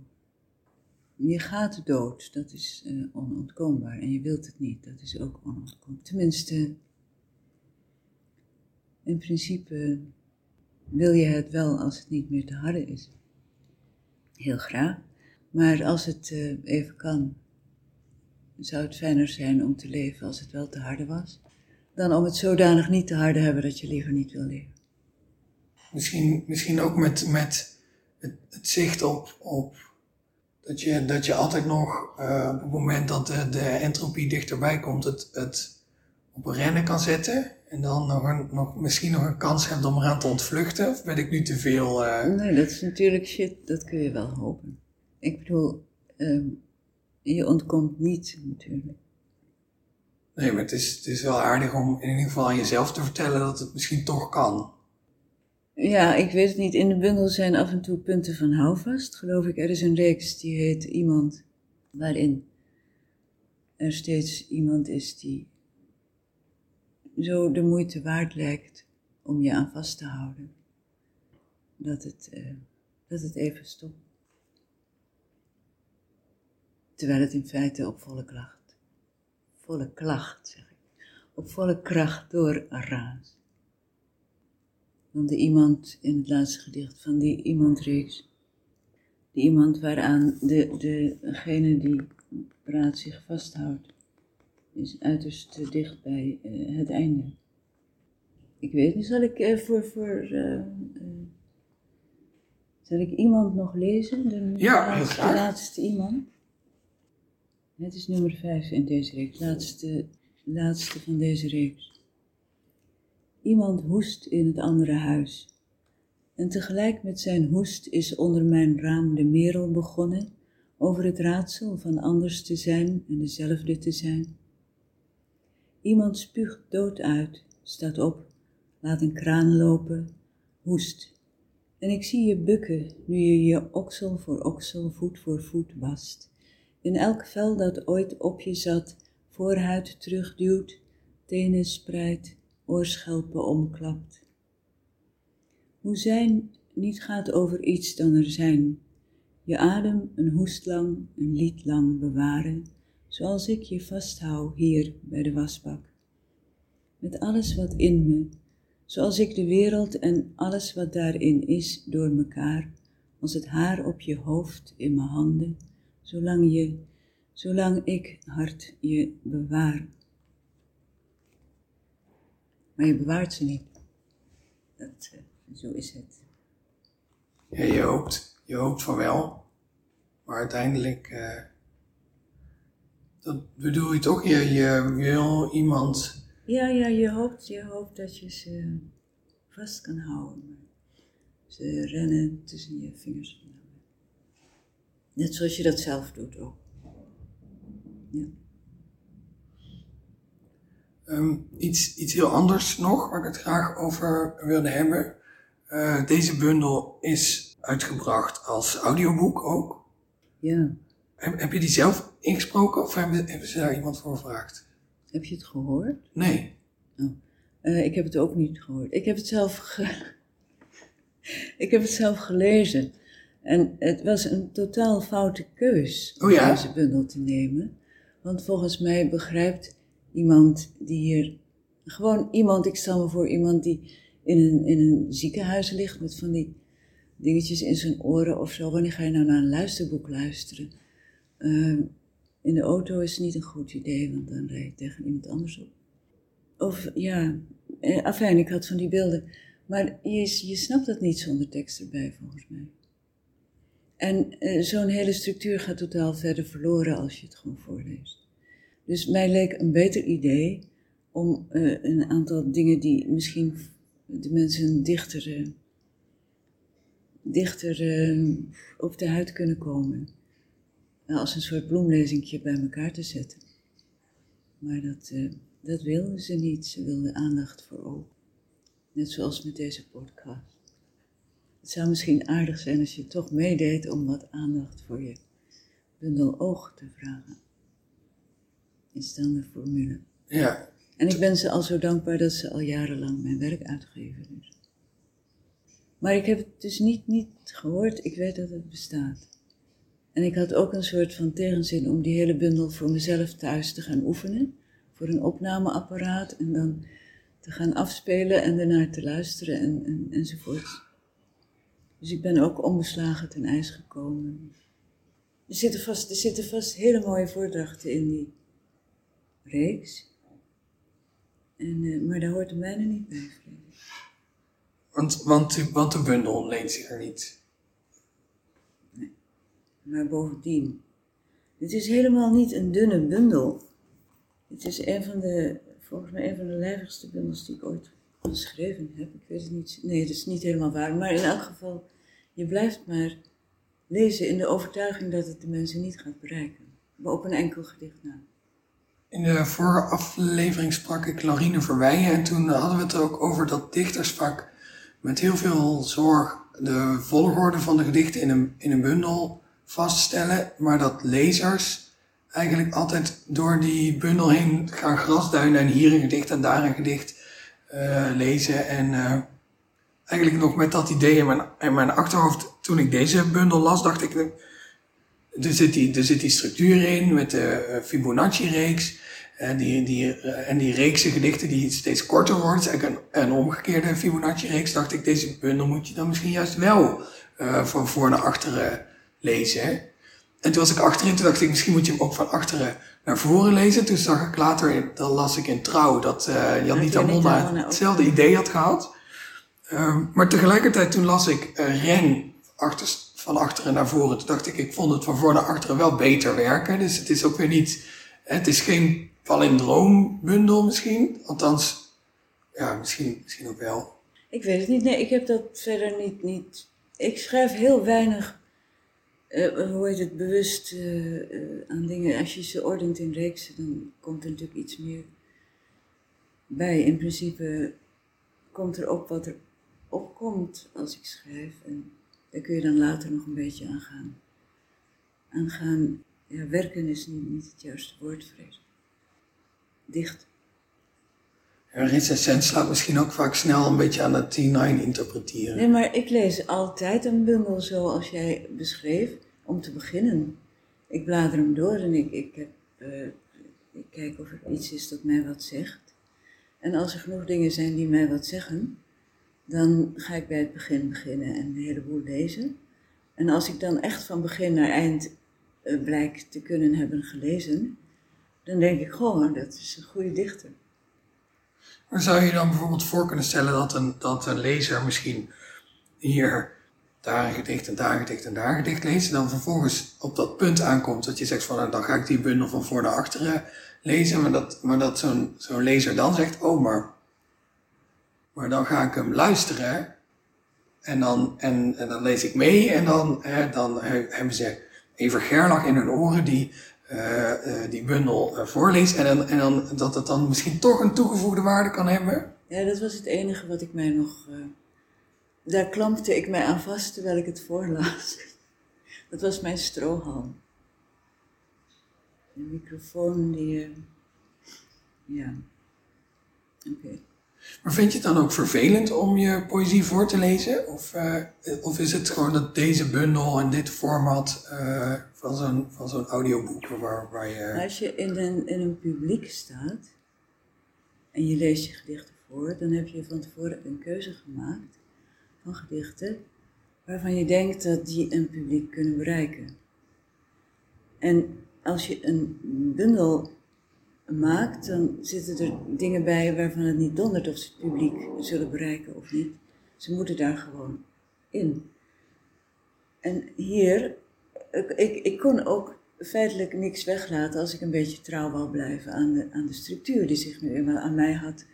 Je gaat dood, dat is uh, onontkoombaar. En je wilt het niet, dat is ook onontkoombaar. Tenminste, in principe wil je het wel als het niet meer te harde is. Heel graag. Maar als het uh, even kan, zou het fijner zijn om te leven als het wel te harde was, dan om het zodanig niet te harde hebben dat je liever niet wil leven. Misschien, misschien ook met, met het, het zicht op, op dat, je, dat je altijd nog uh, op het moment dat de, de entropie dichterbij komt, het, het op rennen kan zetten. En dan nog, een, nog misschien nog een kans hebt om eraan te ontvluchten. Of ben ik nu te veel. Uh... Nee, dat is natuurlijk shit, dat kun je wel hopen. Ik bedoel, um, je ontkomt niet natuurlijk. Nee, maar het is, het is wel aardig om in ieder geval aan jezelf te vertellen dat het misschien toch kan. Ja, ik weet het niet. In de bundel zijn af en toe punten van houvast, geloof ik. Er is een reeks die heet Iemand, waarin er steeds iemand is die zo de moeite waard lijkt om je aan vast te houden. Dat het, uh, dat het even stopt. Terwijl het in feite op volle klacht, volle klacht zeg ik, op volle kracht door raast van de iemand in het laatste gedicht, van die iemandreeks. Die iemand waaraan de, degene die praat zich vasthoudt, is uiterst dicht bij uh, het einde. Ik weet niet, zal ik uh, voor, voor uh, zal ik iemand nog lezen? De, ja, laatste, de laatste iemand. Het is nummer 5 in deze reeks, laatste, laatste van deze reeks. Iemand hoest in het andere huis. En tegelijk met zijn hoest is onder mijn raam de merel begonnen over het raadsel van anders te zijn en dezelfde te zijn. Iemand spuugt dood uit, staat op, laat een kraan lopen, hoest. En ik zie je bukken nu je je oksel voor oksel, voet voor voet wast. In elk vel dat ooit op je zat, voorhuid terugduwt, tenen spreidt, oorschelpen omklapt. Hoe zijn niet gaat over iets dan er zijn, je adem een hoest lang, een lied lang bewaren, zoals ik je vasthoud hier bij de wasbak. met alles wat in me, zoals ik de wereld en alles wat daarin is door mekaar, als het haar op je hoofd in mijn handen, zolang je, zolang ik hart je bewaar. Maar je bewaart ze niet. Dat, uh, zo is het. Ja, je hoopt, je hoopt van wel. Maar uiteindelijk, uh, dat bedoel je toch? Je, je wil iemand. Ja, ja, je hoopt, je hoopt dat je ze vast kan houden. Ze rennen tussen je vingers. Net zoals je dat zelf doet ook. Ja. Um, iets, iets heel anders nog, waar ik het graag over wilde hebben. Uh, deze bundel is uitgebracht als audioboek ook. Ja. Heb, heb je die zelf ingesproken of hebben, hebben ze daar iemand voor gevraagd? Heb je het gehoord? Nee. Oh. Uh, ik heb het ook niet gehoord. Ik heb het zelf, ge... ik heb het zelf gelezen. En het was een totaal foute keus om oh ja? deze bundel te nemen. Want volgens mij begrijpt iemand die hier. Gewoon iemand, ik stel me voor iemand die in een, in een ziekenhuis ligt met van die dingetjes in zijn oren of zo. Wanneer ga je nou naar een luisterboek luisteren? Uh, in de auto is niet een goed idee, want dan rijd je tegen iemand anders op. Of ja, eh, afijn, ik had van die beelden. Maar je, je snapt dat niet zonder tekst erbij, volgens mij. En uh, zo'n hele structuur gaat totaal verder verloren als je het gewoon voorleest. Dus mij leek een beter idee om uh, een aantal dingen die misschien de mensen uh, dichter op de huid kunnen komen, als een soort bloemlezingje bij elkaar te zetten. Maar dat, dat wilden ze niet. Ze wilden aandacht voor oog. Net zoals met deze podcast. Het zou misschien aardig zijn als je toch meedeed om wat aandacht voor je bundel oog te vragen. Is dan de formule. Ja. En ik ben ze al zo dankbaar dat ze al jarenlang mijn werk uitgeven. Dus. Maar ik heb het dus niet, niet gehoord. Ik weet dat het bestaat. En ik had ook een soort van tegenzin om die hele bundel voor mezelf thuis te gaan oefenen. Voor een opnameapparaat en dan te gaan afspelen en ernaar te luisteren en, en, enzovoort. Dus ik ben ook onbeslagen ten ijs gekomen. Er zitten vast, er zitten vast hele mooie voordrachten in die reeks. En, uh, maar daar hoort de mijne niet bij, Want, want, want de bundel leent zich er niet. Maar bovendien, het is helemaal niet een dunne bundel. Het is een van de, volgens mij een van de lijvigste bundels die ik ooit geschreven heb. Ik weet het niet. Nee, dat is niet helemaal waar. Maar in elk geval, je blijft maar lezen in de overtuiging dat het de mensen niet gaat bereiken. Maar op een enkel gedicht na. In de vorige aflevering sprak ik Larine Verweijen en toen hadden we het ook over dat dichters vaak met heel veel zorg de volgorde van de gedichten in een, in een bundel vaststellen, maar dat lezers eigenlijk altijd door die bundel heen gaan grasduinen en hier een gedicht en daar een gedicht uh, lezen. En uh, eigenlijk nog met dat idee in mijn, in mijn achterhoofd, toen ik deze bundel las, dacht ik, er zit die, er zit die structuur in met de uh, Fibonacci-reeks. En die, die, en die reekse gedichten die steeds korter een, een omgekeerde Fibonacci-reeks. Dacht ik, deze bundel moet je dan misschien juist wel van voor naar achteren lezen. En toen was ik achterin, toen dacht ik, misschien moet je hem ook van achteren naar voren lezen. Toen zag ik later, dan las ik in Trouw, dat uh, Janita Monna hetzelfde idee had gehad. Uh, maar tegelijkertijd toen las ik uh, Ren achter, van achteren naar voren. Toen dacht ik, ik vond het van voor naar achteren wel beter werken. Dus het is ook weer niet, het is geen palindroombundel misschien. Althans, ja, misschien, misschien ook wel. Ik weet het niet. Nee, ik heb dat verder niet, niet. Ik schrijf heel weinig uh, hoe heet het, bewust uh, aan dingen. Als je ze ordent in reeksen, dan komt er natuurlijk iets meer bij. In principe komt er op wat er opkomt als ik schrijf. En daar kun je dan later nog een beetje aan gaan. Aan gaan ja, werken is niet, niet het juiste woord, vrees Dicht. Een recensent slaat misschien ook vaak snel een beetje aan het T9 interpreteren. Nee, maar ik lees altijd een bundel zoals jij beschreef, om te beginnen. Ik blader hem door en ik, ik, heb, uh, ik kijk of er iets is dat mij wat zegt. En als er genoeg dingen zijn die mij wat zeggen, dan ga ik bij het begin beginnen en een heleboel lezen. En als ik dan echt van begin naar eind uh, blijk te kunnen hebben gelezen, dan denk ik gewoon, dat is een goede dichter. Maar zou je dan bijvoorbeeld voor kunnen stellen dat een, dat een lezer misschien hier daar een gedicht en daar een gedicht en daar een gedicht leest, en dan vervolgens op dat punt aankomt dat je zegt van nou, dan ga ik die bundel van voor naar achteren lezen, maar dat, maar dat zo'n zo'n lezer dan zegt, oh maar, maar dan ga ik hem luisteren en dan, en, dan lees ik mee en dan, hè, dan hebben ze even Gerlach in hun oren die die bundel uh, voorleest en, dan, en dan, dat het dan misschien toch een toegevoegde waarde kan hebben? Ja, dat was het enige wat ik mij nog. daar klampte ik mij aan vast terwijl ik het voorlas. dat was mijn strohalm. De microfoon die. ja. Oké. Maar vind je het dan ook vervelend om je poëzie voor te lezen? Of, uh, of is het gewoon dat deze bundel en dit format uh, van zo'n van zo'n audioboek waar, waar je... Als je in een, in een publiek staat en je leest je gedichten voor, dan heb je van tevoren een keuze gemaakt van gedichten waarvan je denkt dat die een publiek kunnen bereiken. En als je een bundel maakt, dan zitten er dingen bij waarvan het niet dondert of ze het publiek zullen bereiken of niet. Ze moeten daar gewoon in. En hier, ik, ik kon ook feitelijk niks weglaten als ik een beetje trouw wou blijven aan de, aan de structuur die zich nu eenmaal aan mij had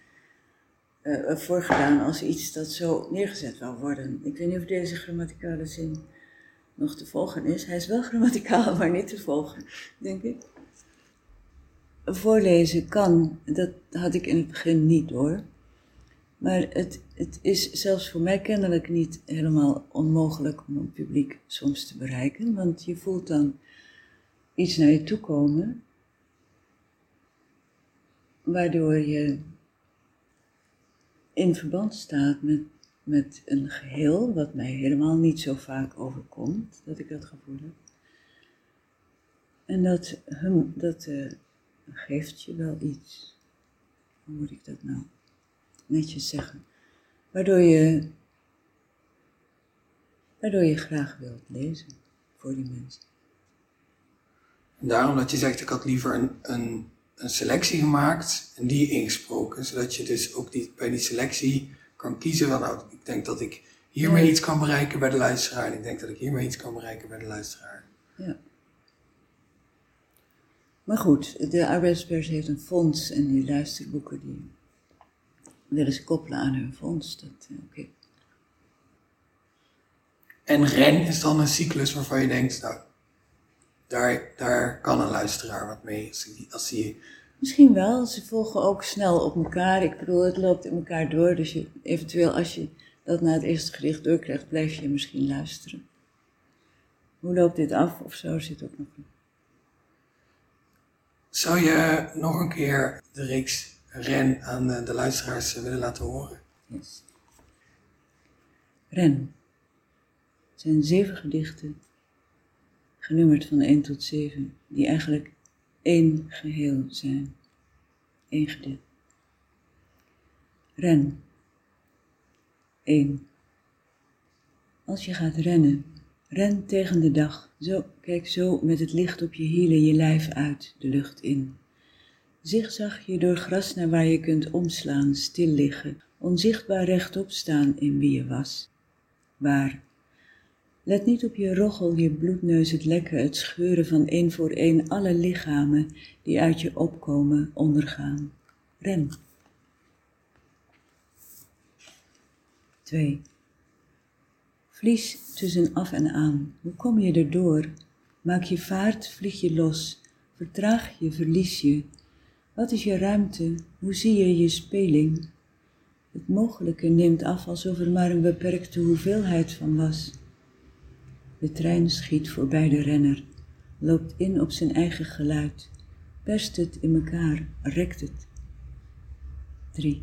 uh, voorgedaan als iets dat zo neergezet wou worden. Ik weet niet of deze grammaticale zin nog te volgen is. Hij is wel grammaticaal, maar niet te volgen, denk ik voorlezen kan, dat had ik in het begin niet door. Maar het, het is zelfs voor mij kennelijk niet helemaal onmogelijk om een publiek soms te bereiken, want je voelt dan iets naar je toe komen, waardoor je in verband staat met, met een geheel, wat mij helemaal niet zo vaak overkomt, dat ik dat gevoel heb. En dat, dat uh, geeft je wel iets. Hoe moet ik dat nou netjes zeggen? Waardoor je, waardoor je graag wilt lezen voor die mensen. En daarom dat je zegt, ik had liever een, een, een selectie gemaakt en die ingesproken. Zodat je dus ook die, bij die selectie kan kiezen van, nou, ik denk dat ik hiermee iets kan bereiken bij de luisteraar. En ik denk dat ik hiermee iets kan bereiken bij de luisteraar. Ja. Maar goed, de arbeiderspers heeft een fonds en die luisterboeken die willen ze koppelen aan hun fonds. Dat, uh, okay. En ren is dan een cyclus waarvan je denkt, nou, daar, daar kan een luisteraar wat mee als die. Misschien wel, ze volgen ook snel op elkaar. Ik bedoel, het loopt in elkaar door, dus je, eventueel als je dat na het eerste gedicht doorkrijgt, blijf je misschien luisteren. Hoe loopt dit af of zo zit ook nog zou je nog een keer de reeks Ren aan de luisteraars willen laten horen? Yes. Ren. Zijn zeven gedichten, genummerd van 1 tot 7, die eigenlijk één geheel zijn. Eén gedicht. Ren. 1. Als je gaat rennen, Ren tegen de dag. Zo, kijk zo met het licht op je hielen je lijf uit, de lucht in. Zigzag je door gras naar waar je kunt omslaan, stil liggen, onzichtbaar rechtop staan in wie je was. Waar? Let niet op je roggel, je bloedneus, het lekken, het scheuren van één voor één alle lichamen die uit je opkomen, ondergaan. Ren. 2. Vlies tussen af en aan. Hoe kom je erdoor? Maak je vaart, vlieg je los. Vertraag je, verlies je. Wat is je ruimte? Hoe zie je je speling? Het mogelijke neemt af alsof er maar een beperkte hoeveelheid van was. De trein schiet voorbij de renner, loopt in op zijn eigen geluid, perst het in elkaar, rekt het. 3.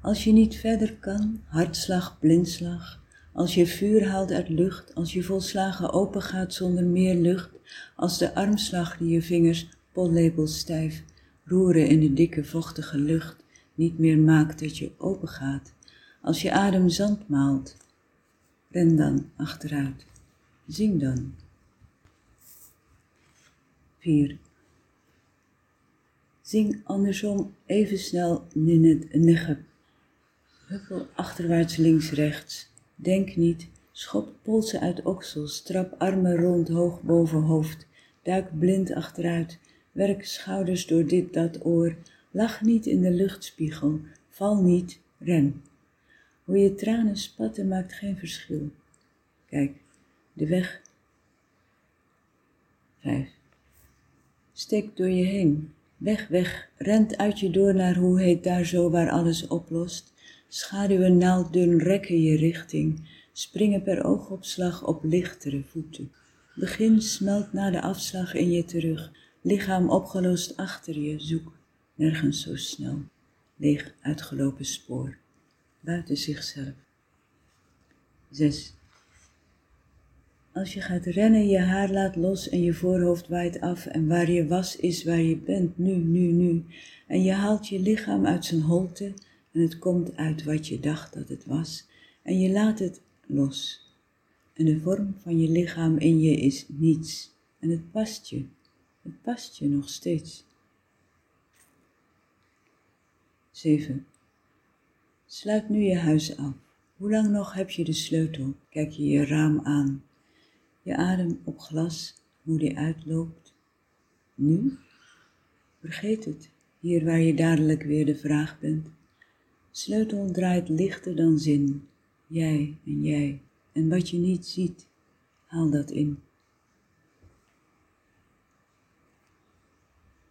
Als je niet verder kan, hartslag, blindslag, als je vuur haalt uit lucht, als je volslagen open gaat zonder meer lucht, als de armslag die je vingers, pollepels stijf, roeren in de dikke vochtige lucht, niet meer maakt dat je open gaat. Als je adem zand maalt, ren dan achteruit. Zing dan. 4. Zing andersom even snel Ninnet Negeb. Huppel achterwaarts links rechts. Denk niet. Schop polsen uit oksels. Trap armen rond hoog boven hoofd. Duik blind achteruit. Werk schouders door dit dat oor. Lach niet in de luchtspiegel. Val niet. Ren. Hoe je tranen spatten maakt geen verschil. Kijk, de weg. 5. Steek door je heen. Weg, weg. Rent uit je door naar hoe heet daar zo waar alles oplost. Schaduwen naalddun rekken je richting. Springen per oogopslag op lichtere voeten. Begin smelt na de afslag in je terug. Lichaam opgelost achter je. Zoek. Nergens zo snel. Leeg uitgelopen spoor. Buiten zichzelf. 6. Als je gaat rennen, je haar laat los en je voorhoofd waait af en waar je was is waar je bent, nu, nu, nu. En je haalt je lichaam uit zijn holte en het komt uit wat je dacht dat het was en je laat het los. En de vorm van je lichaam in je is niets en het past je, het past je nog steeds. 7. Sluit nu je huis af. Hoe lang nog heb je de sleutel? Kijk je je raam aan. Je adem op glas, hoe die uitloopt. Nu? Vergeet het, hier waar je dadelijk weer de vraag bent. Sleutel draait lichter dan zin. Jij en jij. En wat je niet ziet, haal dat in.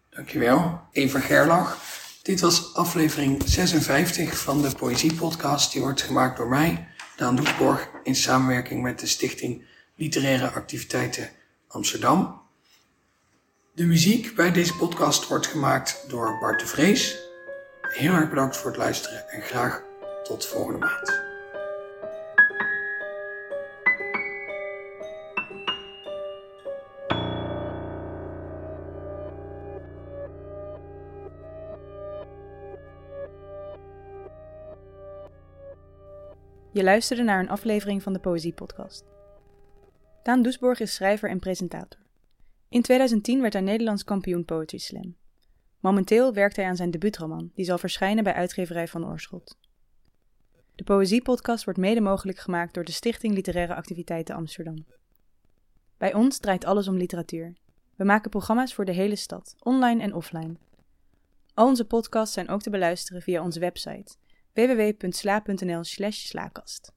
Dankjewel, Eva Gerlach. Dit was aflevering 56 van de Poëziepodcast. Die wordt gemaakt door mij, Daan Doesborg, in samenwerking met de Stichting Literaire Activiteiten Amsterdam. De muziek bij deze podcast wordt gemaakt door Bart de Vrees. Heel erg bedankt voor het luisteren en graag tot volgende maand. Je luisterde naar een aflevering van de Poëziepodcast. Daan Doesborg is schrijver en presentator. In 2010 werd hij Nederlands kampioen Poetry Slam. Momenteel werkt hij aan zijn debuutroman, die zal verschijnen bij uitgeverij Van Oorschot. De Poëziepodcast wordt mede mogelijk gemaakt door de Stichting Literaire Activiteiten Amsterdam. Bij ons draait alles om literatuur. We maken programma's voor de hele stad, online en offline. Al onze podcasts zijn ook te beluisteren via onze website www.sla.nl/slaakast.